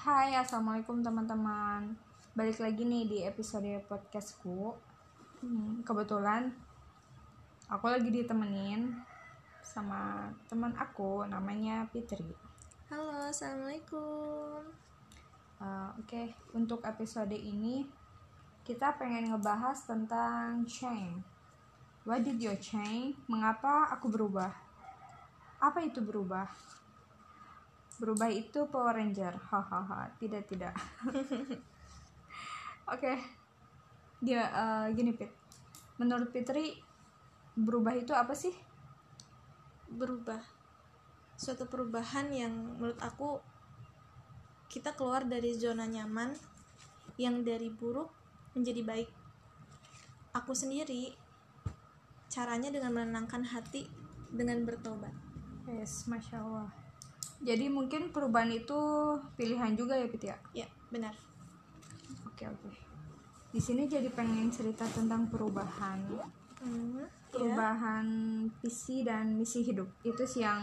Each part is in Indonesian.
Hai, assalamualaikum teman-teman. Balik lagi nih di episode podcastku. Hmm, kebetulan aku lagi ditemenin sama teman aku, namanya Fitri. Halo, assalamualaikum. Uh, Oke, untuk episode ini kita pengen ngebahas tentang change. What did you change? Mengapa aku berubah? Apa itu berubah? Berubah itu Power Ranger. Hahaha. Tidak tidak. Oke. Dia eh, gini Pit. Menurut Fitri berubah itu apa sih? Berubah. Suatu perubahan yang menurut aku kita keluar dari zona nyaman yang dari buruk menjadi baik. Aku sendiri caranya dengan menenangkan hati dengan bertobat. Yes, masya Allah. Jadi mungkin perubahan itu pilihan juga ya Pit ya? Ya, benar. Oke oke. Di sini jadi pengen cerita tentang perubahan, Hmm, ya. perubahan visi dan misi hidup. Itu sih yang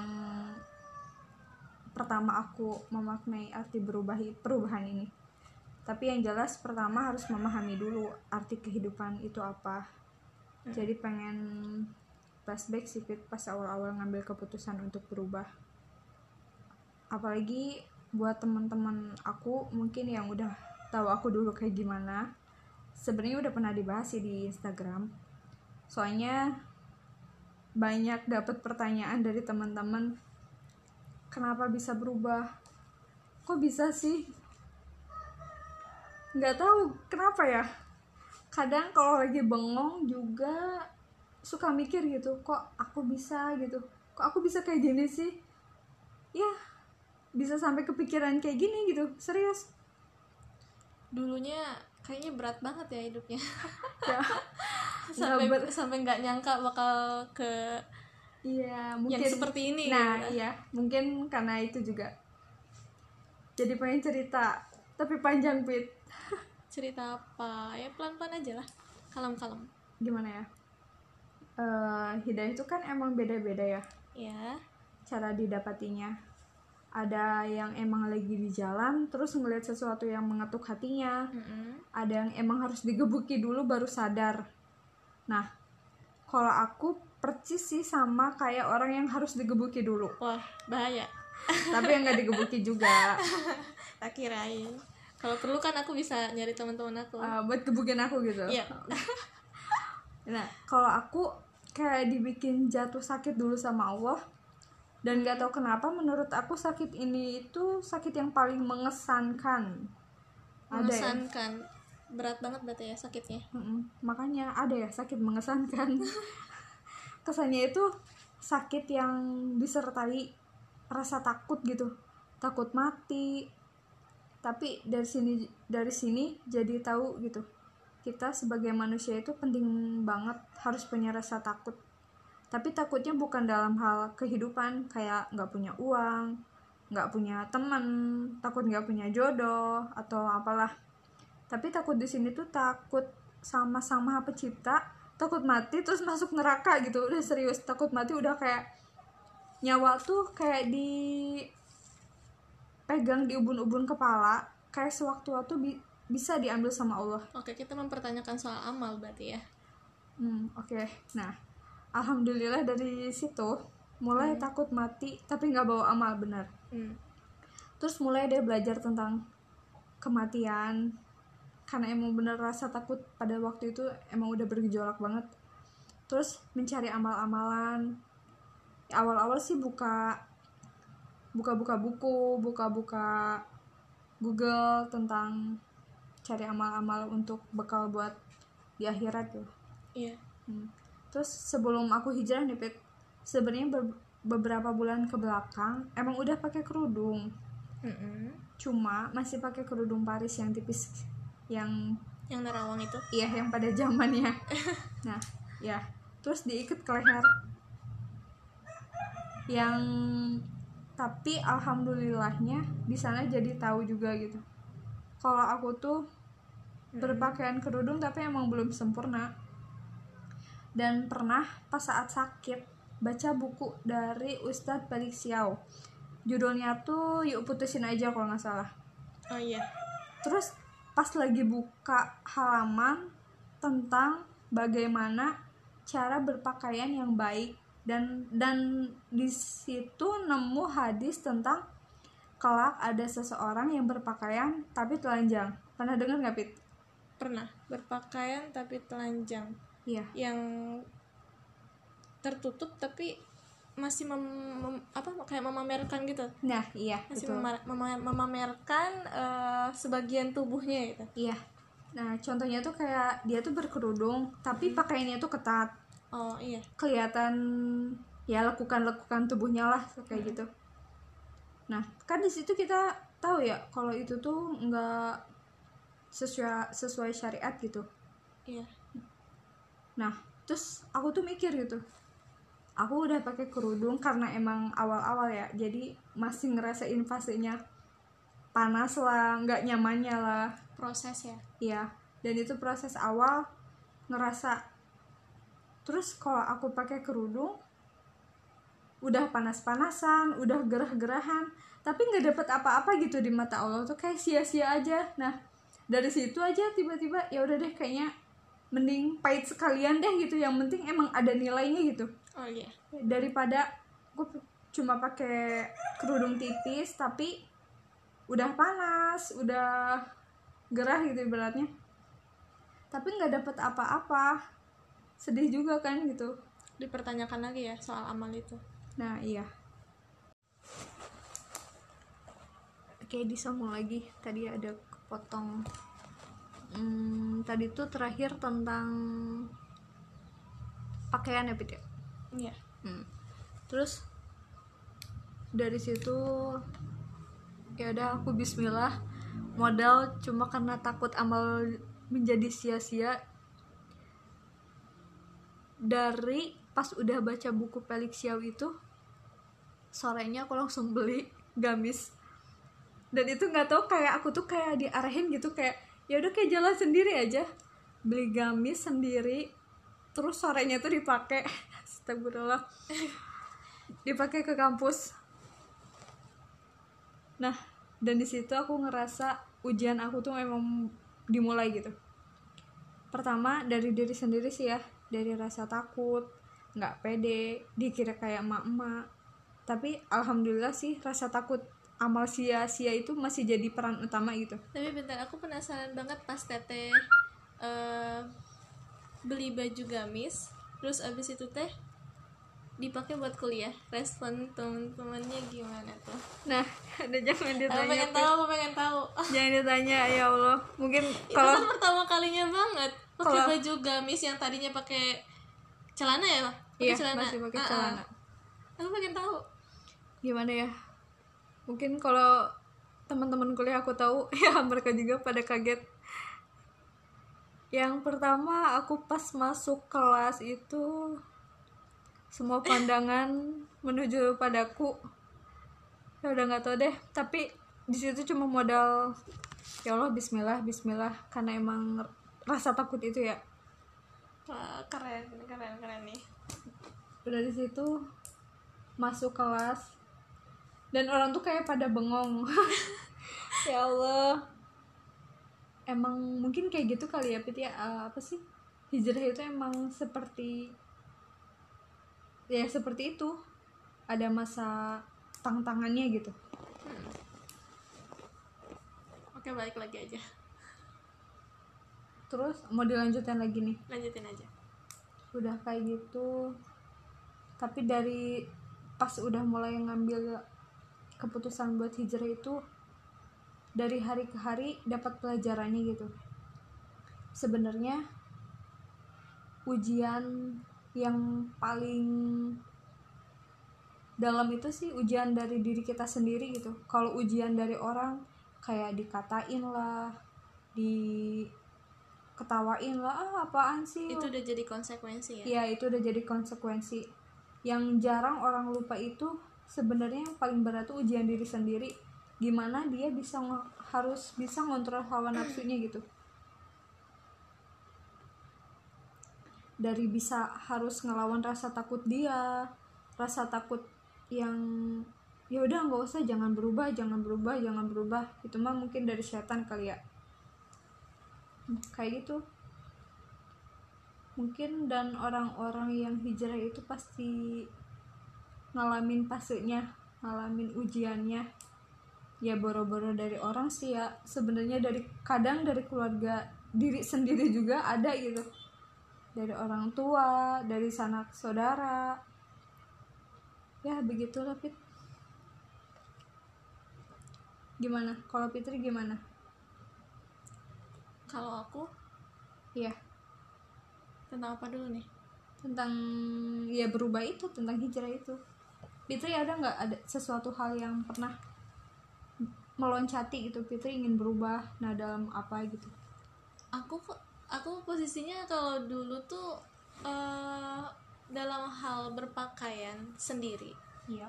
pertama aku memaknai arti berubah perubahan ini. Tapi yang jelas pertama harus memahami dulu arti kehidupan itu apa. Jadi pengen flashback sih Pit, pas awal-awal ngambil keputusan untuk berubah. Apalagi buat teman-teman aku mungkin yang udah tahu aku dulu kayak gimana. Sebenarnya udah pernah dibahas sih di Instagram. Soalnya banyak dapat pertanyaan dari teman-teman kenapa bisa berubah? Kok bisa sih? Nggak tahu kenapa ya? Kadang kalau lagi bengong juga suka mikir gitu kok aku bisa gitu? Kok aku bisa kayak gini sih? Ya bisa sampai kepikiran kayak gini gitu. Serius. Dulunya kayaknya berat banget ya hidupnya. ya. Sampai ber- sampai nggak nyangka bakal ke iya yang mungkin seperti ini. nah gitu. iya. Mungkin karena itu juga. Jadi pengen cerita tapi panjang pit. Cerita apa? Ya pelan-pelan aja lah. Kalem-kalem. Gimana ya? Eh hidayah itu kan emang beda-beda ya ya cara didapatinya ada yang emang lagi di jalan terus ngeliat sesuatu yang mengetuk hatinya. Mm-mm. ada yang emang harus digebuki dulu baru sadar. Nah kalau aku percis sih sama kayak orang yang harus digebuki dulu. Wah bahaya. Tapi yang nggak digebuki juga. Tak kirain. Kalau perlu kan aku bisa nyari teman-teman aku. Eh, buat gebukin aku gitu. Iya. nah kalau aku kayak dibikin jatuh sakit dulu sama Allah dan nggak tahu kenapa menurut aku sakit ini itu sakit yang paling mengesankan. Ada ya? Mengesankan. Berat banget berarti ya sakitnya. Mm-mm. makanya ada ya sakit mengesankan. Kesannya itu sakit yang disertai rasa takut gitu. Takut mati. Tapi dari sini dari sini jadi tahu gitu. Kita sebagai manusia itu penting banget harus punya rasa takut tapi takutnya bukan dalam hal kehidupan kayak nggak punya uang nggak punya teman takut nggak punya jodoh atau apalah. Tapi takut di sini tuh takut sama sang maha pencipta takut mati terus masuk neraka gitu. Udah serius takut mati udah kayak nyawa tuh kayak di pegang di ubun-ubun kepala kayak sewaktu-waktu bi- bisa diambil sama Allah. Oke kita mempertanyakan soal amal berarti ya. Hmm, oke. Nah, alhamdulillah dari situ mulai takut mati tapi nggak bawa amal benar. hmm. Terus mulai deh belajar tentang kematian karena emang bener rasa takut pada waktu itu emang udah bergejolak banget. Terus mencari amal-amalan. Awal-awal sih buka buka-buka buku, buka-buka Google tentang cari amal-amal untuk bekal buat di akhirat tuh. iya Hmm. Terus sebelum aku hijrah nih, Pit, sebenarnya be- beberapa bulan ke belakang emang udah pakai kerudung. Mm-mm. Cuma masih pakai kerudung Paris yang tipis yang yang nerawang itu iya yang pada zamannya. nah, ya. Terus diikat ke leher. Yang tapi alhamdulillahnya di sana jadi tahu juga gitu. Kalau aku tuh berpakaian kerudung tapi emang belum sempurna dan pernah pas saat sakit baca buku dari Ustadz Balik Siau. Judulnya tuh yuk putusin aja kalau nggak salah. Oh iya. Terus pas lagi buka halaman tentang bagaimana cara berpakaian yang baik. Dan dan di situ nemu hadis tentang kelak ada seseorang yang berpakaian tapi telanjang. Pernah dengar nggak pit? Pernah. Berpakaian tapi telanjang iya. yang tertutup tapi masih mem, mem- apa kayak memamerkan gitu. Nah iya masih betul. mema- mema- memamerkan eh, sebagian tubuhnya gitu. Iya. Nah contohnya tuh kayak dia tuh berkerudung tapi pakaiannya tuh ketat. Oh iya. Kelihatan ya lekukan-lekukan tubuhnya lah kayak gitu. Nah kan di situ kita tahu ya kalau itu tuh nggak sesuai sesuai syariat gitu. iya Nah terus aku tuh mikir gitu, aku udah pakai kerudung karena emang awal-awal ya, jadi masih ngerasain fasenya panas lah, nggak nyamannya lah, proses ya? Ya. Dan itu proses awal ngerasa terus kalau aku pakai kerudung udah panas-panasan udah gerah-gerahan tapi nggak dapet apa-apa gitu di mata Allah tuh. Kayak sia-sia aja. Nah dari situ aja tiba-tiba ya udah deh kayaknya mending pahit sekalian deh gitu. Yang penting emang ada nilainya gitu. Oh iya. Daripada gue cuma pakai kerudung tipis tapi udah panas udah gerah gitu ibaratnya. Tapi nggak dapet apa-apa. Sedih juga kan gitu. Dipertanyakan lagi ya soal amal itu. Nah iya. Oke disambung lagi. Tadi ada kepotong hmm, tadi tuh terakhir tentang pakaian ya Pit ya? iya Hmm. Terus dari situ ya udah aku Bismillah modal cuma karena takut amal menjadi sia-sia dari pas udah baca buku Pelik Xiao itu sorenya aku langsung beli gamis dan itu nggak tahu kayak aku tuh kayak diarahin gitu kayak ya udah kayak jalan sendiri aja. Beli gamis sendiri terus sorenya tuh dipakai. Astagfirullah. Dipakai ke kampus. Nah dan di situ aku ngerasa ujian aku tuh emang dimulai gitu. Pertama dari diri sendiri sih ya. Dari rasa takut nggak pede dikira kayak emak-emak. Tapi alhamdulillah sih rasa takut amal sia-sia itu masih jadi peran utama gitu. Tapi bentar aku penasaran banget pas teteh eh, beli baju gamis terus abis itu teh dipakai buat kuliah. Respon teman-temannya gimana tuh? Nah ada jangan aku ditanya pengen tahu aku pengen tahu. Jangan ditanya ya Allah. Mungkin itu kalau kan pertama kalinya banget. Pakai Kalau- baju gamis yang tadinya pakai celana ya? Pak? pakai iya celana. masih pakai Ah, ah. celana. Aku pengen tahu. Gimana ya mungkin kalau teman-teman kuliah aku tahu ya mereka juga pada kaget. Yang pertama aku pas masuk kelas itu semua pandangan menuju padaku. Ya udah nggak tahu deh tapi di situ cuma modal ya Allah Bismillah Bismillah karena emang rasa takut itu ya. Keren keren keren nih. Udah di situ masuk kelas dan orang tuh kayak pada bengong. Ya Allah. Emang mungkin kayak gitu kali ya Pit ya? Eh, apa sih? Hijrah itu emang seperti ya seperti itu. Ada masa tantangannya gitu. Oke balik lagi aja. Terus mau dilanjutin lagi nih? Lanjutin aja. Udah kayak gitu. Tapi dari pas udah mulai ngambil keputusan buat hijrah itu dari hari ke hari dapat pelajarannya gitu. Sebenarnya ujian yang paling dalam itu sih ujian dari diri kita sendiri gitu. Kalau ujian dari orang kayak dikatain lah diketawain lah ah apaan sih? Itu udah jadi konsekuensi ya? Ya itu udah jadi konsekuensi. Yang jarang orang lupa itu sebenarnya yang paling berat tuh ujian diri sendiri. Gimana dia bisa harus bisa ngontrol hawa nafsunya gitu. Dari bisa harus ngelawan rasa takut dia rasa takut yang ya udah nggak usah jangan berubah jangan berubah jangan berubah. Itu mah mungkin dari setan kali ya. Kayak gitu. Mungkin dan orang-orang yang hijrah itu pasti ngalamin fasenya ngalamin ujiannya. Ya boro-boro dari orang sih ya. Sebenarnya dari kadang dari keluarga diri sendiri juga ada gitu. Dari orang tua dari sanak saudara. Ya begitulah Fit. Gimana? Kalau Fitri gimana? Kalau aku? Iya. Tentang apa dulu nih? Tentang ya berubah itu tentang hijrah itu Fitri ada nggak ada sesuatu hal yang pernah meloncati gitu? Fitri ingin berubah nah dalam apa gitu? Aku aku posisinya kalau dulu tuh eh, dalam hal berpakaian sendiri. Iya.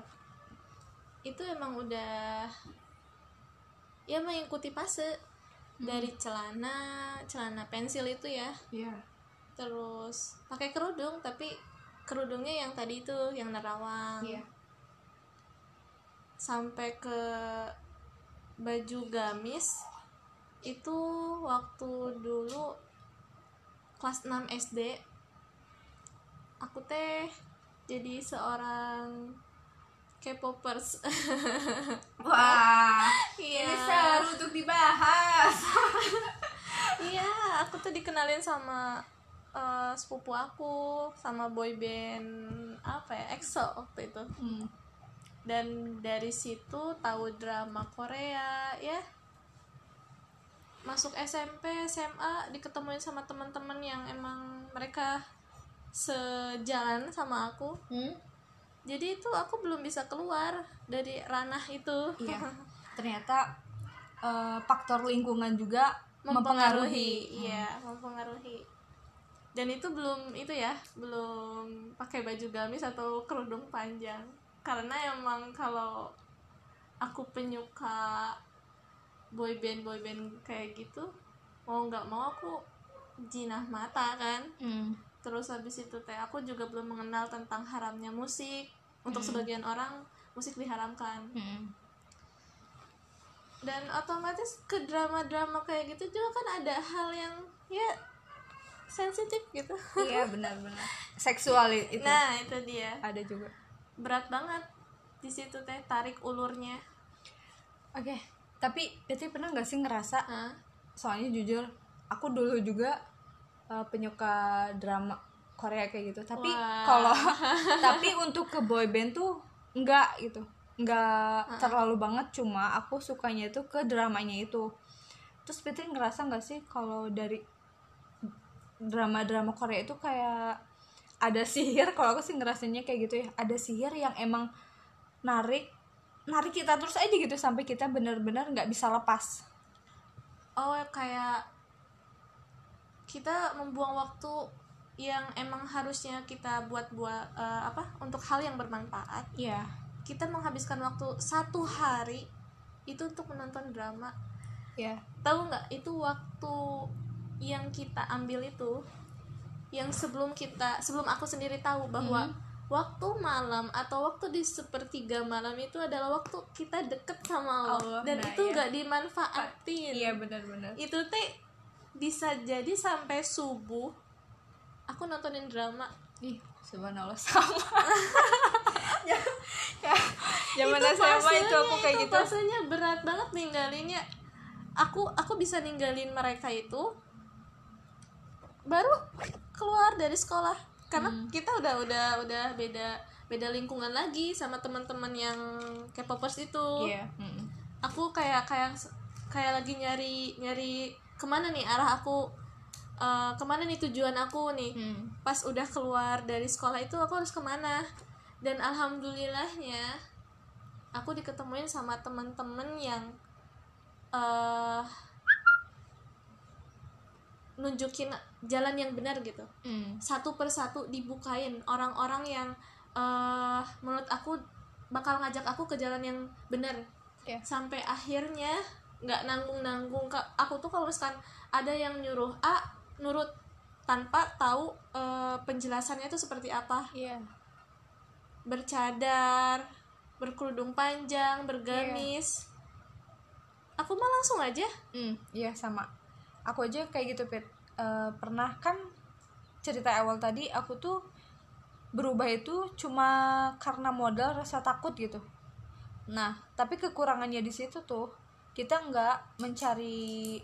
Itu emang udah ya mengikuti fase dari celana celana pensil itu ya. Iya. Terus pakai kerudung tapi kerudungnya yang tadi itu yang nerawang. Iya sampai ke baju gamis itu waktu dulu kelas 6 SD aku teh jadi seorang K-popers. Wah iya. untuk dibahas. Iya aku tuh dikenalin sama eh, sepupu aku sama boy band apa ya EXO waktu itu. Hmm. Dan dari situ tahu drama Korea ya. Masuk SMP SMA diketemuin sama teman-teman yang emang mereka sejalan sama aku. Hmm? jadi itu aku belum bisa keluar dari ranah itu. Iya. Ternyata eh, faktor lingkungan juga mempengaruhi iya mempengaruhi. Dan itu belum itu ya belum pakai baju gamis atau kerudung panjang karena emang kalau aku penyuka boyband boyband kayak gitu mau nggak mau aku jinah mata kan? Hmm. terus habis itu teh aku juga belum mengenal tentang haramnya musik. Untuk sebagian orang musik diharamkan. Hmm. dan otomatis ke drama-drama kayak gitu juga kan ada hal yang ya sensitif gitu. Iya benar-benar. Seksual itu. Nah itu dia. Ada juga berat banget di situ teh tarik ulurnya. Oke tapi Fitri pernah nggak sih ngerasa Hah? soalnya jujur aku dulu juga uh, penyuka drama Korea kayak gitu tapi kalau tapi untuk ke boy band tuh enggak gitu enggak terlalu banget cuma aku sukanya itu ke dramanya itu. Terus Fitri ngerasa nggak sih kalau dari drama-drama Korea itu kayak ada sihir kalau aku sih ngerasanya kayak gitu ya. Ada sihir yang emang narik narik kita terus aja gitu sampai kita benar-benar nggak bisa lepas. Oh kayak kita membuang waktu yang emang harusnya kita buat buat eh, apa untuk hal yang bermanfaat. Iya. Kita menghabiskan waktu satu hari itu untuk menonton drama. Ya tahu nggak itu waktu yang kita ambil itu yang sebelum kita sebelum aku sendiri tahu bahwa Mhm. waktu malam atau waktu di sepertiga malam itu adalah waktu kita deket sama Allah, Allah, dan nah, itu iya. nggak dimanfaatin. Iya benar-benar. Itu teh bisa jadi sampai subuh aku nontonin drama. Ih subhanallah sama. Ya ya zaman SMA itu aku kayak itu gitu. fasenya berat banget ninggalinnya. Aku aku bisa ninggalin mereka itu baru keluar dari sekolah karena Hmm. kita udah udah udah beda beda lingkungan lagi sama teman-teman yang K-popers itu iya mm-mm. aku kayak kayak kayak lagi nyari nyari ke mana nih arah aku eh, ke mana nih tujuan aku nih Hmm. pas udah keluar dari sekolah itu aku harus ke mana dan alhamdulillahnya aku diketemuin sama temen-temen yang eh nunjukin jalan yang benar gitu. Mm. satu persatu dibukain. Orang-orang yang eh menurut aku bakal ngajak aku ke jalan yang benar. Iya. sampai akhirnya nggak nanggung-nanggung. Ka- aku tuh kalau misalkan ada yang nyuruh A nurut tanpa tahu eh, penjelasannya itu seperti apa. Iya. Bercadar berkerudung panjang bergamis. Aku mah langsung aja. Hmm, iya sama. Aku aja kayak gitu, Pit. Eh, pernah kan cerita awal tadi aku tuh berubah itu cuma karena modal rasa takut gitu. Nah, tapi kekurangannya di situ tuh kita nggak mencari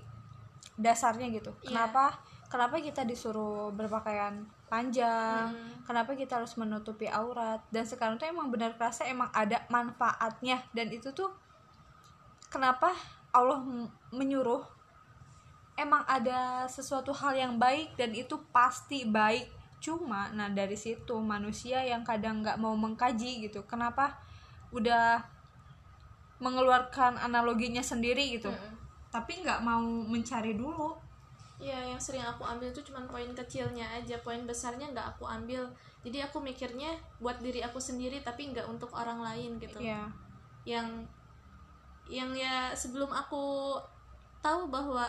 dasarnya gitu. Iya. Kenapa? Kenapa kita disuruh berpakaian panjang? Mm-mm. Kenapa kita harus menutupi aurat? Dan sekarang tuh emang benar kerasa emang ada manfaatnya dan itu tuh kenapa Allah menyuruh emang ada sesuatu hal yang baik dan itu pasti baik cuma nah dari situ manusia yang kadang nggak mau mengkaji gitu kenapa udah mengeluarkan analoginya sendiri gitu Mm-mm. tapi nggak mau mencari dulu Iya, yang sering aku ambil tuh cuman poin kecilnya aja, poin besarnya nggak aku ambil. Jadi aku mikirnya buat diri aku sendiri, tapi nggak untuk orang lain gitu. ya Yang, yang ya sebelum aku tahu bahwa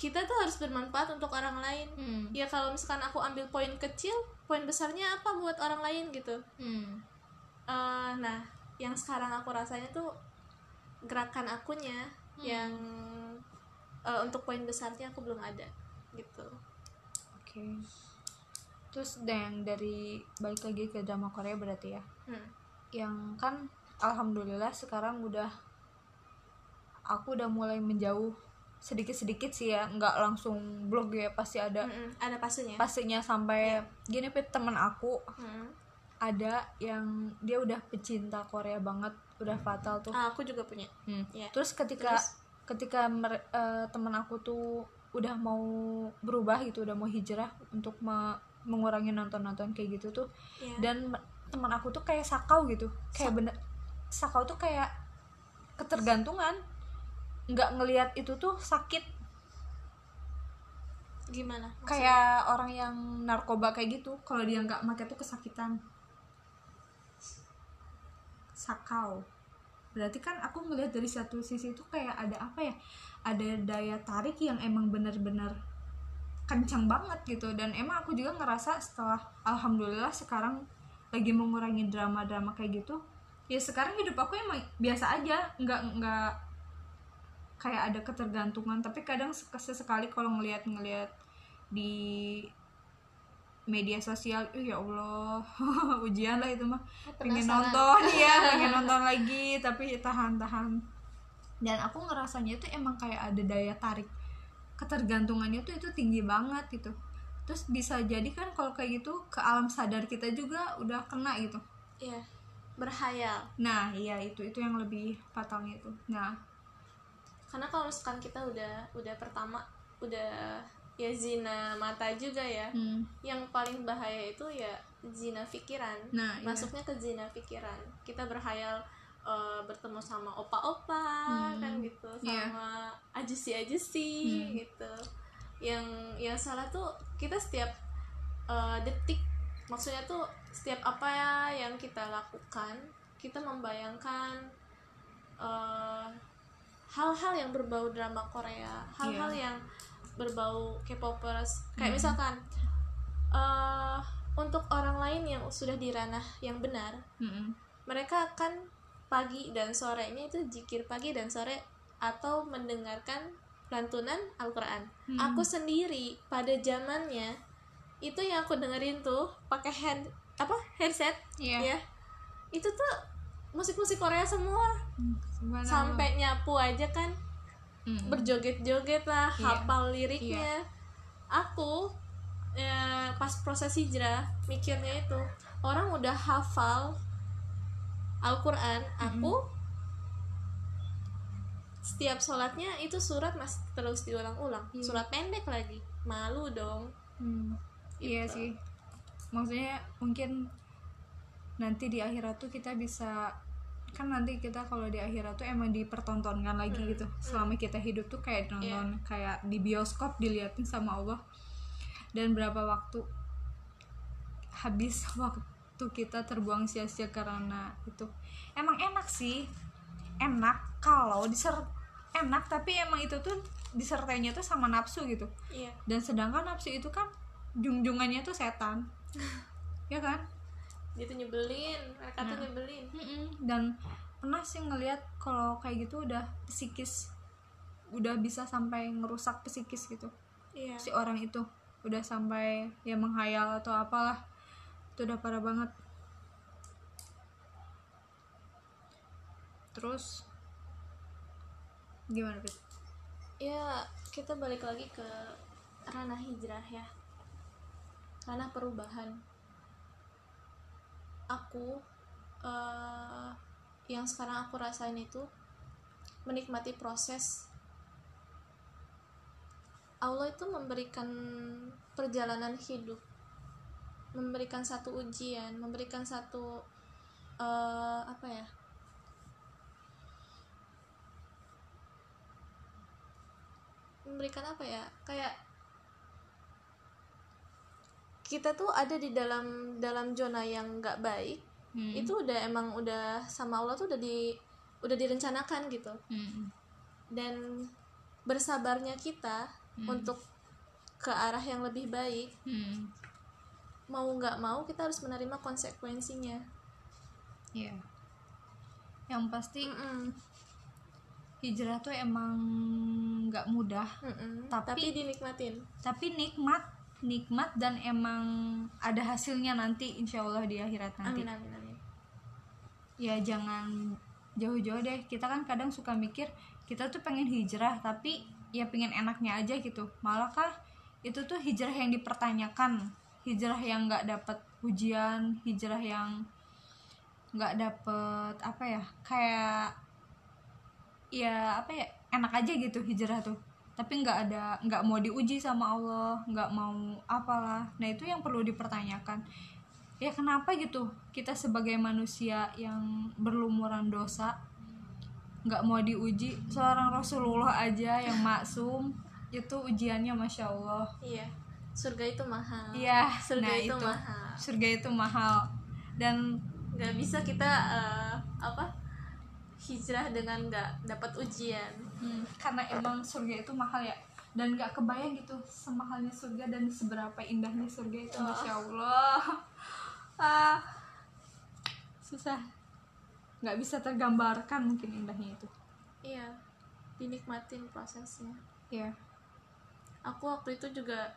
kita tuh harus bermanfaat untuk orang lain. hmm. Ya kalau misalkan aku ambil poin kecil, poin besarnya apa buat orang lain gitu. Hmm. Eh, nah, yang sekarang aku rasanya tuh gerakan akunya yang eh, untuk poin besarnya aku belum ada gitu. oke terus yang dari balik lagi ke drama Korea berarti ya Hmm. yang kan alhamdulillah sekarang udah aku udah mulai menjauh sedikit-sedikit sih ya nggak langsung blog ya pasti ada Mm-mm, ada pasenya. pastinya sampai gini pit temen aku Mm. ada yang dia udah pecinta Korea banget udah fatal tuh Ah, aku juga punya. Hmm. ya. terus ketika Terus? ketika mer- eh, temen aku tuh udah mau berubah gitu udah mau hijrah untuk me- mengurangi nonton-nonton kayak gitu tuh Ya. dan teman aku tuh kayak sakau gitu kayak Sak- bener sakau tuh kayak ketergantungan nggak ngelihat itu tuh sakit. Gimana? maksudnya? kayak orang yang narkoba kayak gitu kalau dia nggak pakai tuh kesakitan. Sakau. Berarti kan aku melihat dari satu sisi itu kayak ada apa ya? Ada daya tarik yang emang bener-bener kencang banget gitu. Dan emang aku juga ngerasa setelah alhamdulillah sekarang lagi mengurangi drama-drama kayak gitu ya sekarang hidup aku emang biasa aja. Nggak nggak kayak ada ketergantungan tapi kadang sek- sesekali kalau ngelihat-ngelihat di media sosial ya Allah ujian lah itu mah. Pengen nonton ya pengen nonton lagi tapi tahan-tahan. Dan aku ngerasanya itu emang kayak ada daya tarik ketergantungannya tuh itu tinggi banget gitu. Terus bisa jadi kan kalau kayak gitu ke alam sadar kita juga udah kena gitu. Iya. Berhayal. nah iya itu itu yang lebih fatalnya itu. Nah Karena kalau misalkan kita udah udah pertama udah ya zina mata juga ya. hmm, Yang paling bahaya itu ya zina pikiran. nah iya. Masuknya ke zina pikiran. Kita berhayal eh, bertemu sama opa-opa Hmm. kan gitu, Iya. sama ajusi-ajusi Hmm. gitu. Yang yang salah tuh kita setiap eh, detik maksudnya tuh setiap apa ya yang kita lakukan kita membayangkan eh, hal-hal yang berbau drama Korea hal-hal Iya. yang berbau K-popers kayak Hmm. misalkan eh, untuk orang lain yang sudah di ranah yang benar Mm-mm. mereka akan pagi dan sorenya itu jikir pagi dan sore atau mendengarkan lantunan Al-Quran Hmm. aku sendiri pada zamannya itu yang aku dengerin tuh pakai hand apa headset Iya. ya itu tuh musik-musik Korea semua Hmm, sampai nyapu aja kan Mm-mm. berjoget-joget lah Iya. hafal liriknya aku ya, pas proses hijrah mikirnya itu orang udah hafal Al-Quran aku setiap sholatnya itu surat masih terus diulang-ulang Iya. surat pendek lagi malu dong Hmm, Iya Gitu. sih. Maksudnya mungkin nanti di akhirat tuh kita bisa kan nanti kita kalau di akhirat tuh emang dipertontonkan lagi Hmm, gitu. Selama kita hidup tuh kayak nonton kayak di bioskop diliatin sama Allah. Dan berapa waktu habis waktu kita terbuang sia-sia karena itu. Emang enak sih. Enak kalau diser enak tapi emang itu tuh disertainya tuh sama nafsu gitu iya dan sedangkan nafsu itu kan junjungannya tuh setan ya kan dia tuh nyebelin mereka tuh Nah. nyebelin Mm-mm. dan pernah sih ngelihat kalau kayak gitu udah psikis udah bisa sampai ngerusak psikis gitu iya si orang itu udah sampai ya menghayal atau apalah itu udah parah banget terus gimana Pit? ya kita balik lagi ke ranah hijrah ya ranah perubahan aku eh, yang sekarang aku rasain itu menikmati proses. Allah itu memberikan perjalanan hidup memberikan satu ujian memberikan satu eh, apa ya? Memberikan apa ya? Kayak kita tuh ada di dalam dalam zona yang nggak baik Hmm. itu udah emang udah sama Allah tuh udah di udah direncanakan gitu Hmm. dan bersabarnya kita untuk ke arah yang lebih baik Hmm. mau nggak mau kita harus menerima konsekuensinya Iya. yang pasti Mm-mm. hijrah tuh emang nggak mudah Mm-mm. Tapi- tapi dinikmatin tapi nikmat nikmat dan emang ada hasilnya nanti insya Allah di akhirat nanti. Amin amin amin. Ya jangan jauh-jauh deh. Kita kan kadang suka mikir kita tuh pengen hijrah tapi ya pengen enaknya aja gitu. Malah kah itu tuh hijrah yang dipertanyakan hijrah yang nggak dapet ujian hijrah yang nggak dapet apa ya kayak ya apa ya enak aja gitu hijrah tuh tapi nggak ada nggak mau diuji sama Allah nggak mau apalah. Nah itu yang perlu dipertanyakan. Ya kenapa gitu? Kita sebagai manusia yang berlumuran dosa nggak mau diuji. Seorang Rasulullah aja yang maksum itu ujiannya masya Allah. Iya surga itu mahal. Iya surga nah itu itu. mahal. Surga itu mahal. Dan nggak bisa kita eh, apa hijrah dengan nggak dapat ujian. Hmm, karena emang surga itu mahal ya. Dan nggak kebayang gitu semahalnya surga dan seberapa indahnya surga itu Oh. masya allah. Ah susah. Nggak bisa tergambarkan mungkin indahnya itu. Iya dinikmatin prosesnya. Ya aku waktu itu juga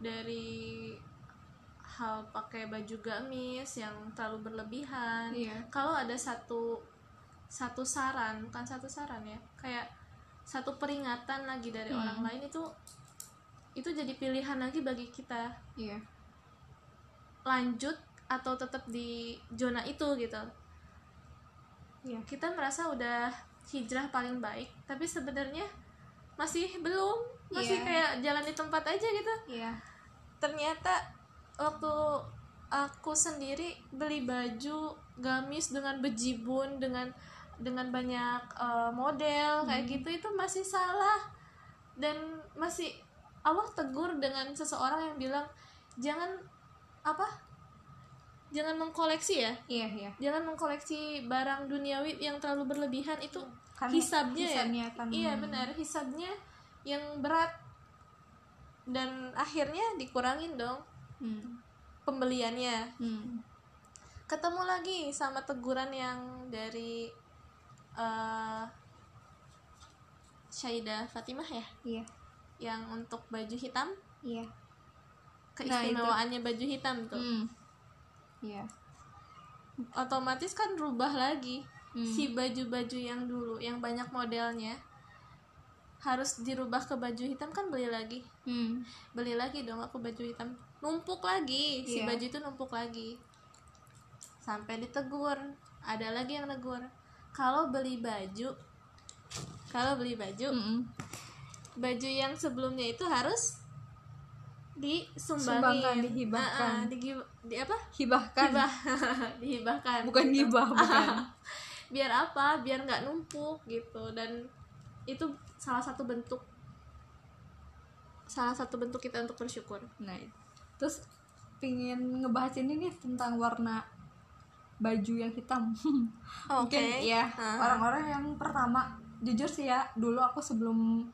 dari hal pakai baju gamis yang terlalu berlebihan. Iya. Kalau ada satu satu saran bukan satu saran ya kayak satu peringatan lagi dari Hmm. orang lain itu itu jadi pilihan lagi bagi kita. Iya. Lanjut atau tetap di zona itu gitu. Iya. Kita merasa udah hijrah paling baik tapi sebenarnya masih belum. Masih Iya. kayak jalan di tempat aja gitu. Iya. Ternyata waktu aku sendiri beli baju gamis dengan bejibun dengan dengan banyak eh, model kayak gitu itu masih salah. Dan masih Allah tegur dengan seseorang yang bilang jangan apa jangan mengkoleksi ya. Iya iya. Jangan mengkoleksi barang duniawi yang terlalu berlebihan. Itu Kan hisabnya, hisabnya ya. kan iya benar. Hisabnya yang berat. Dan akhirnya dikurangin dong hmm. pembeliannya. Hmm. ketemu lagi sama teguran yang dari eh Syaidah Fatimah ya? Iya. Yang untuk baju hitam? Iya. Keistimewaannya baju hitam tuh. Hmm. iya. Otomatis kan rubah lagi. Hmm. si baju-baju yang dulu yang banyak modelnya harus dirubah ke baju hitam kan beli lagi. Hmm. beli lagi dong aku baju hitam. Numpuk lagi. Si Iya. baju itu numpuk lagi. Sampai ditegur. Ada lagi yang negur kalau beli baju kalau beli baju Mm-mm. baju yang sebelumnya itu harus disumbangin Sumbangkan, dihibahkan. Ah, ah, digi- di apa hibahkan Hibah. dihibahkan bukan gitu. gibah bukan biar apa biar nggak numpuk gitu dan itu salah satu bentuk salah satu bentuk kita untuk bersyukur Nah, terus pingin ngebahas ini nih tentang warna baju yang hitam. Mungkin ya orang-orang yang pertama jujur sih ya dulu aku sebelum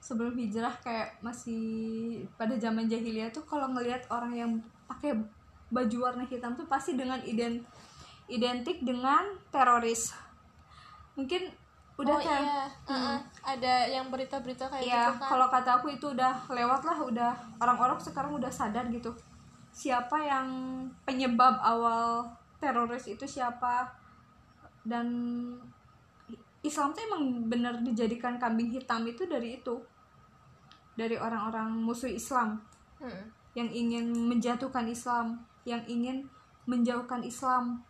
sebelum hijrah kayak masih pada zaman jahiliyah tuh kalau ngelihat orang yang pakai baju warna hitam tuh pasti dengan ident identik dengan teroris. Mungkin udah oh kayak iya. Uh-uh. ada yang berita-berita kayak ya gitu kan? kalau kata aku itu udah lewat lah udah orang-orang sekarang udah sadar gitu. Siapa yang penyebab awal teroris itu siapa? Dan Islam tuh emang bener dijadikan kambing hitam itu dari itu. Dari orang-orang musuh Islam. Hmm. yang ingin menjatuhkan Islam. Yang ingin menjauhkan Islam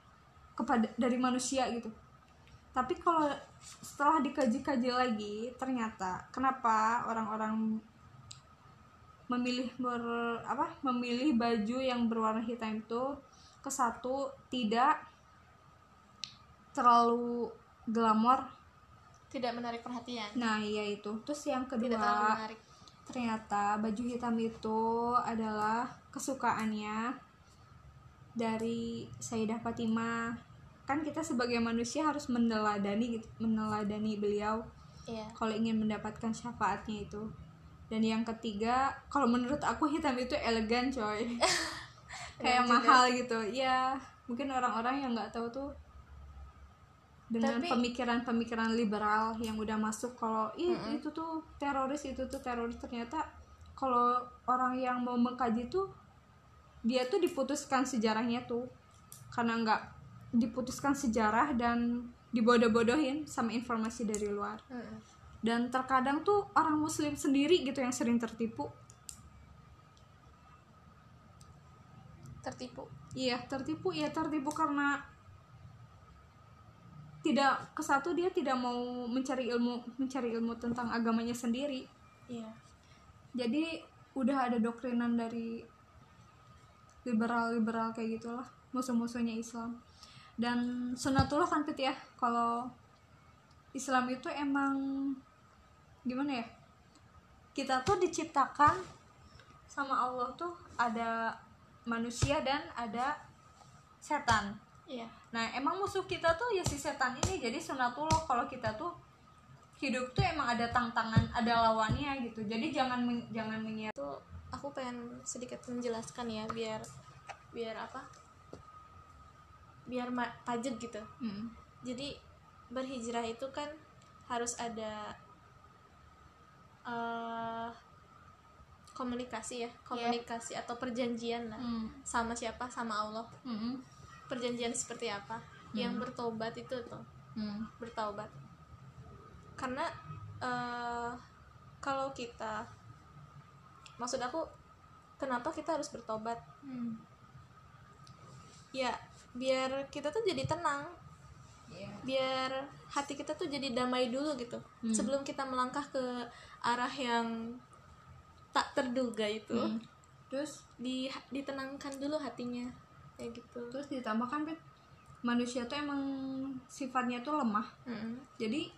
kepada dari manusia gitu. Tapi kalau setelah dikaji-kaji lagi ternyata kenapa orang-orang memilih ber apa memilih baju yang berwarna hitam itu ke satu tidak terlalu glamor. Tidak menarik perhatian. Nah iya itu. Terus yang tidak terlalu kedua menarik. ternyata baju hitam itu adalah kesukaannya dari Sayyidah Fatimah. Kan kita sebagai manusia harus meneladani gitu meneladani beliau iya. kalau ingin mendapatkan syafaatnya itu. Dan yang ketiga kalau menurut aku hitam itu elegan coy kayak juga. mahal gitu. Ya mungkin orang-orang yang nggak tahu tuh dengan pemikiran-pemikiran liberal yang udah masuk kalau ih itu tuh teroris itu tuh teroris ternyata kalau orang yang mau mengkaji tuh dia tuh diputuskan sejarahnya tuh. Karena nggak diputuskan sejarah dan dibodoh-bodohin sama informasi dari luar. Mm-mm. dan terkadang tuh orang muslim sendiri gitu yang sering tertipu tertipu? Iya tertipu ya tertipu karena tidak ke satu dia tidak mau mencari ilmu mencari ilmu tentang agamanya sendiri. Iya. Jadi udah ada doktrinan dari liberal-liberal kayak gitulah musuh-musuhnya Islam. Dan sunatullah kan Pit, ya kalau Islam itu emang gimana ya kita tuh diciptakan sama Allah tuh ada manusia dan ada setan iya Nah, emang musuh kita tuh ya si setan ini. Jadi sunatullah kalau kita tuh hidup tuh emang ada tantangan, ada lawannya gitu. Jadi jangan men- jangan mengira itu aku pengen sedikit menjelaskan ya biar biar apa biar pajet gitu Hmm. jadi berhijrah itu kan harus ada eh komunikasi ya komunikasi atau perjanjian lah Hmm. sama siapa sama Allah Hmm. perjanjian seperti apa yang bertobat itu tuh Hmm. bertaubat karena eh kalau kita maksud aku kenapa kita harus bertobat Hmm. ya biar kita tuh jadi tenang Iya. biar hati kita tuh jadi damai dulu gitu Hmm. sebelum kita melangkah ke arah yang tak terduga itu Hmm. Terus di ditenangkan dulu hatinya kayak gitu terus ditambahkan Pit, manusia tuh emang sifatnya tuh lemah. Mm-mm. Jadi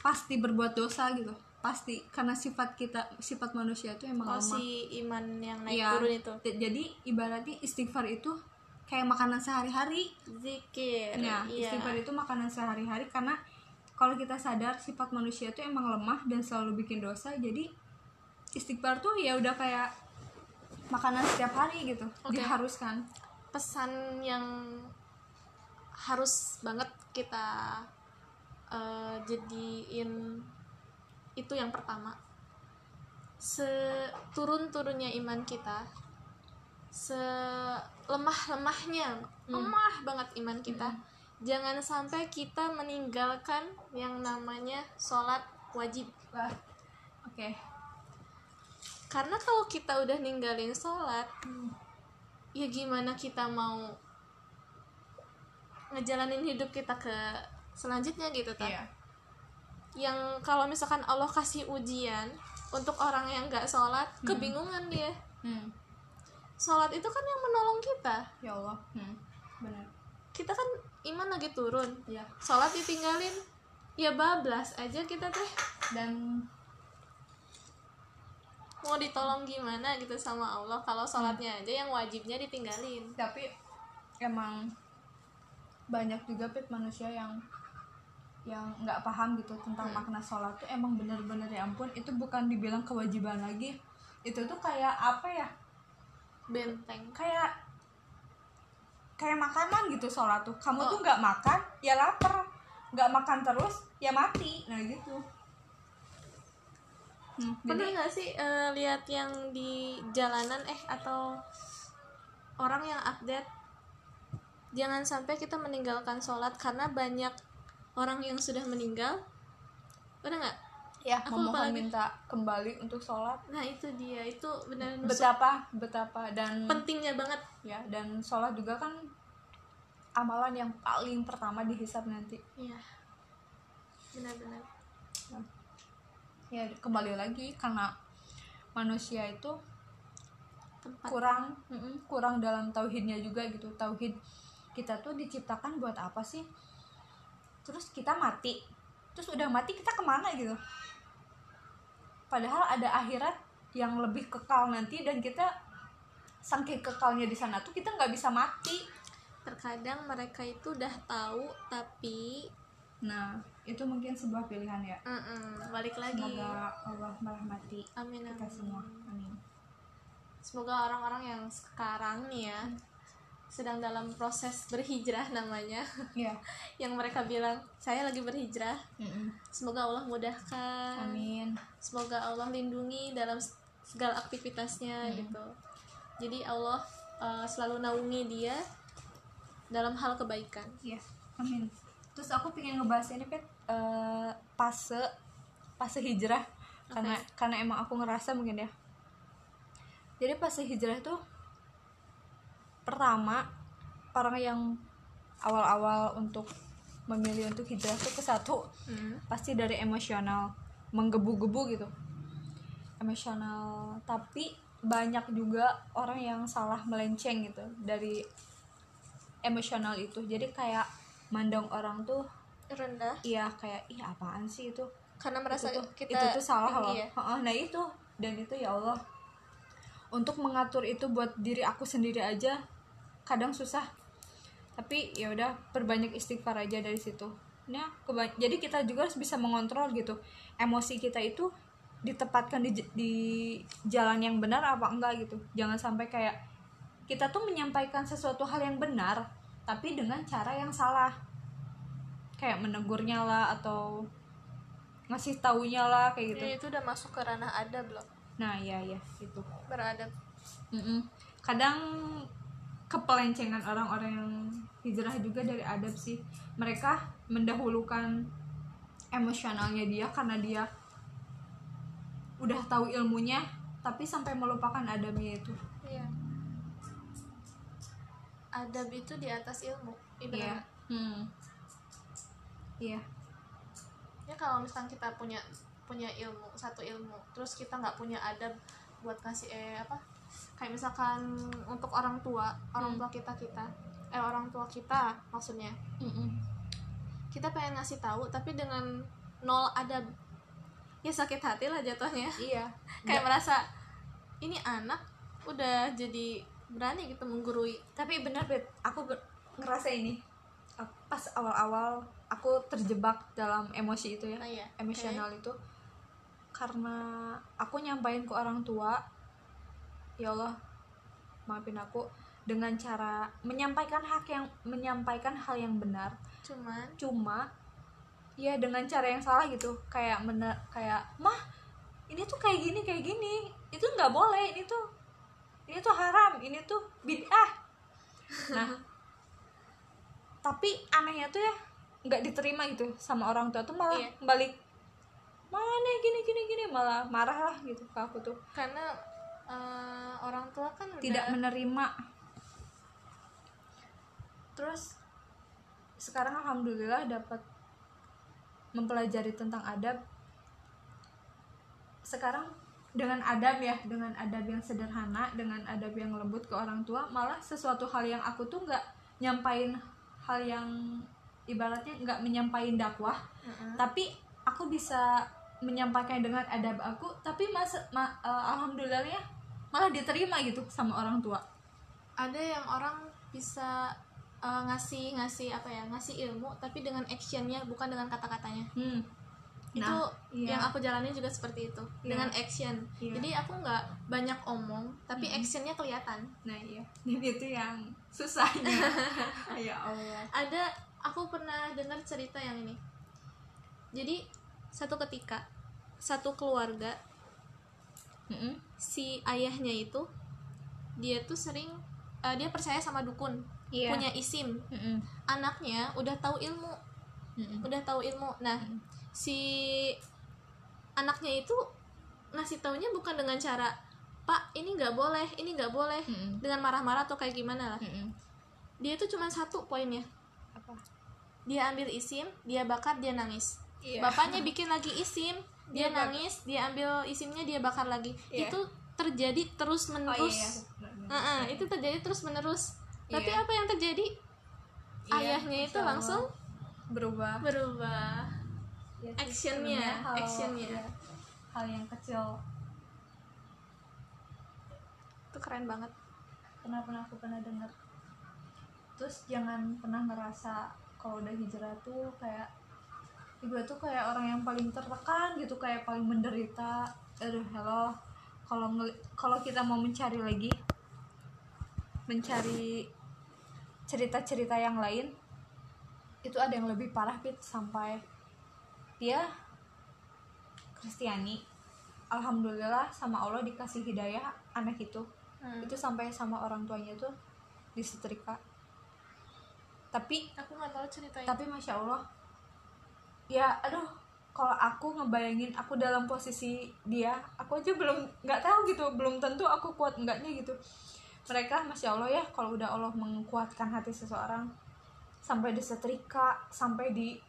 pasti berbuat dosa gitu. Pasti karena sifat kita sifat manusia tuh emang oh lemah. si iman yang naik Iya. turun itu Jadi ibaratnya istighfar itu kayak makanan sehari-hari. zikir Nah, iya istighfar itu makanan sehari-hari karena kalau kita sadar sifat manusia itu emang lemah dan selalu bikin dosa, jadi istighfar tuh ya udah kayak makanan setiap hari gitu, Oke. diharuskan. pesan yang harus banget kita eh, jadiin itu yang pertama seturun-turunnya iman kita selemah-lemahnya lemah banget iman kita jangan sampai kita meninggalkan yang namanya sholat wajib oke. Karena kalau kita udah ninggalin sholat ya gimana kita mau ngejalanin hidup kita ke selanjutnya gitu kan Iya. yang kalau misalkan Allah kasih ujian untuk orang yang nggak sholat kebingungan dia Hmm. sholat itu kan yang menolong kita Ya Allah. Hmm. Benar. kita kan iman lagi turun Ya. sholat ditinggalin ya bablas aja kita teh Dan mau ditolong gimana gitu sama Allah kalau sholatnya aja yang wajibnya ditinggalin. Tapi emang banyak juga pit manusia yang yang nggak paham gitu tentang makna sholat tuh emang bener-bener ya ampun itu bukan dibilang kewajiban lagi. Itu tuh kayak apa ya? Benteng. Kayak kayak makanan gitu sholat tuh. Kamu Oh. tuh nggak makan ya lapar. Nggak makan terus ya mati. Nah gitu Hmm, pernah nggak sih eh, lihat yang di jalanan eh atau orang yang update? Jangan sampai kita meninggalkan sholat karena banyak orang yang sudah meninggal. Pernah nggak? Ya aku memohon lagi. minta kembali untuk sholat. Nah itu dia. Itu benar betapa betapa dan pentingnya banget. Ya dan sholat juga kan amalan yang paling pertama dihisap nanti. Iya. Benar-benar. Ya kembali lagi karena manusia itu tempat. kurang mm-mm, kurang dalam tauhidnya juga gitu. Tauhid kita tuh diciptakan buat apa sih? Terus kita mati. Terus udah mati kita ke mana gitu? Padahal ada akhirat yang lebih kekal nanti dan kita saking kekalnya di sana tuh kita nggak bisa mati. Terkadang mereka itu udah tahu tapi nah itu mungkin sebuah pilihan ya. Mm-mm, balik lagi. Semoga Allah merahmati amin kita amin. semua. Amin. Semoga orang-orang yang sekarang nih ya sedang dalam proses berhijrah namanya. Ya yang mereka bilang saya lagi berhijrah. Mm-mm. semoga Allah mudahkan. Amin. Semoga Allah lindungi dalam segala aktivitasnya Hmm. gitu. Jadi Allah uh, selalu naungi dia dalam hal kebaikan. Iya, amin. Terus aku pengen ngebahas ini pet eh, fase fase hijrah karena karena emang aku ngerasa mungkin ya. Jadi fase hijrah itu pertama orang yang awal-awal untuk memilih untuk hijrah tuh ke satu Hmm. pasti dari emosional menggebu-gebu gitu emosional tapi banyak juga orang yang salah melenceng gitu dari emosional itu jadi kayak mandang orang tuh rendah. Iya kayak ih apaan sih itu? Karena merasa itu tuh, kita itu tuh salah loh. ya. Nah itu. Dan itu ya Allah. Untuk mengatur itu buat diri aku sendiri aja kadang susah. Tapi ya udah perbanyak istighfar aja dari situ. Nah jadi kita juga harus bisa mengontrol gitu emosi kita itu ditempatkan di, di jalan yang benar apa enggak gitu. Jangan sampai kayak kita tuh menyampaikan sesuatu hal yang benar tapi dengan cara yang salah kayak menegurnya lah atau ngasih taunya lah kayak gitu. Ya, itu udah masuk ke ranah adab loh. Nah iya iya itu beradab Mm-mm. kadang kepelencengan orang-orang yang hijrah juga dari adab sih. Mereka mendahulukan emosionalnya dia karena dia udah tahu ilmunya tapi sampai melupakan adabnya itu. Iya. Adab itu di atas ilmu iya. Hmm. Iya. Ya kalau misalkan kita punya punya ilmu satu ilmu terus kita nggak punya adab buat kasih eh apa kayak misalkan untuk orang tua orang Hmm. tua kita kita eh orang tua kita maksudnya. Mm-mm. kita pengen ngasih tahu tapi dengan nol adab. Ya sakit hati lah jatuhnya. Iya. Kayak merasa ini anak udah jadi berani gitu menggurui. Tapi benar bet aku ber- ngerasa ini. Pas awal-awal aku terjebak dalam emosi itu ya nah iya emosional itu. Karena aku nyampain ke orang tua ya Allah maafin aku dengan cara menyampaikan hak yang menyampaikan hal yang benar. Cuman? Cuma ya dengan cara yang salah gitu. Kayak mener kayak mah ini tuh kayak gini kayak gini. Itu nggak boleh. Ini tuh ini tuh haram. Ini tuh bid'ah. Nah tapi anehnya tuh ya nggak diterima gitu sama orang tua tuh malah Iya. balik mana gini gini gini malah marah lah gitu ke aku tuh. Karena eh, orang tua kan udah tidak menerima. Terus? Sekarang alhamdulillah dapat mempelajari tentang adab. Sekarang dengan adab ya dengan adab yang sederhana dengan adab yang lembut ke orang tua malah sesuatu hal yang aku tuh nggak nyampain hal yang ibaratnya nggak menyampaikan dakwah Mm-mm. tapi aku bisa menyampaikan dengan adab aku tapi mas ma- eh, alhamdulillahnya malah diterima gitu sama orang tua. Ada yang orang bisa eh, ngasih ngasih apa ya ngasih ilmu tapi dengan actionnya bukan dengan kata-katanya. Hmm. Itu Nah, iya. yang aku jalani juga seperti itu Iya. dengan action. Iya. jadi aku nggak banyak omong tapi actionnya kelihatan. Nah iya. Dan itu yang susahnya. Ya Allah. Ada aku pernah dengar cerita yang ini jadi satu ketika satu keluarga Mm-mm. si ayahnya itu dia tuh sering eh, dia percaya sama dukun Iya. punya isim Mm-mm. anaknya udah tahu ilmu Mm-mm. udah tahu ilmu nah si anaknya itu ngasih taunya bukan dengan cara pak ini nggak boleh ini nggak boleh Mm-mm. dengan marah-marah atau kayak gimana lah Mm-mm. dia itu cuma satu poinnya dia ambil isim dia bakar dia nangis. Iya. bapaknya bikin lagi isim dia Dia nangis dia ambil isimnya dia bakar lagi. Iya. itu terjadi terus oh menerus iya. Heeh, itu terjadi terus menerus tapi Iya. apa yang terjadi? Iya, ayahnya itu langsung berubah. berubah. Ya, actionnya, hal- actionnya. ya, hal yang kecil. Itu keren banget. Pernah pernah aku pernah dengar? Terus jangan pernah ngerasa kalau udah hijrah tuh kayak gue tuh kayak orang yang paling tertekan gitu kayak paling menderita. Aduh hello kalau kalau kita mau mencari lagi mencari cerita-cerita yang lain itu ada yang lebih parah Pit sampai dia Kristiani. Alhamdulillah sama Allah dikasih hidayah anak itu. Hmm. itu sampai sama orang tuanya tuh disetrika tapi aku nggak tahu ceritanya. tapi masya Allah ya aduh kalau aku ngebayangin aku dalam posisi dia aku aja belum nggak tahu gitu belum tentu aku kuat enggaknya gitu. Mereka masya Allah ya kalau udah Allah menguatkan hati seseorang sampai disetrika sampai di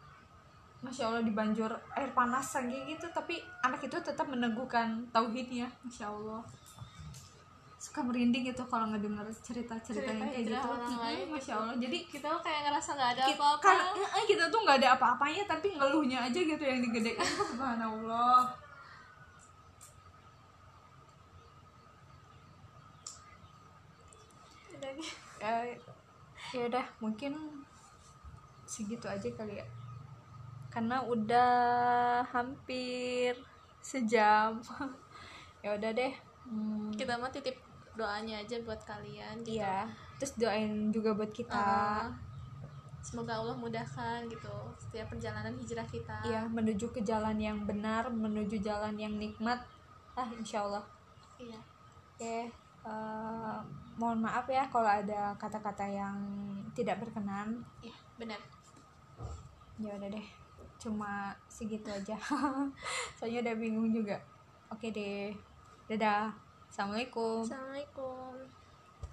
masya Allah dibanjur air panas kayak gitu tapi anak itu tetap meneguhkan tauhidnya masya Allah suka merinding gitu kalau ngedenger cerita-cerita Cerita yang kayak gitu. orang Mm-mm, lain masya gitu. Allah. Jadi kita tuh kayak ngerasa nggak ada apa-apa. kan, eh, kita tuh nggak ada apa-apanya tapi ngeluhnya aja gitu yang digedein. Subhanallah. Deh. ya ya udah mungkin segitu aja kali ya. Karena udah hampir sejam. Ya udah deh. Hmm, kita mah titip doanya aja buat kalian gitu iya terus doain juga buat kita Ah, semoga Allah mudahkan gitu setiap perjalanan hijrah kita Iya, menuju ke jalan yang benar, menuju jalan yang nikmat. Ah, insya Allah. iya Oke, eh, mohon maaf ya kalau ada kata-kata yang tidak berkenan. iya benar Ya udah deh, cuma segitu aja. Soalnya udah bingung juga. Oke deh, dadah. Assalamualaikum. assalamualaikum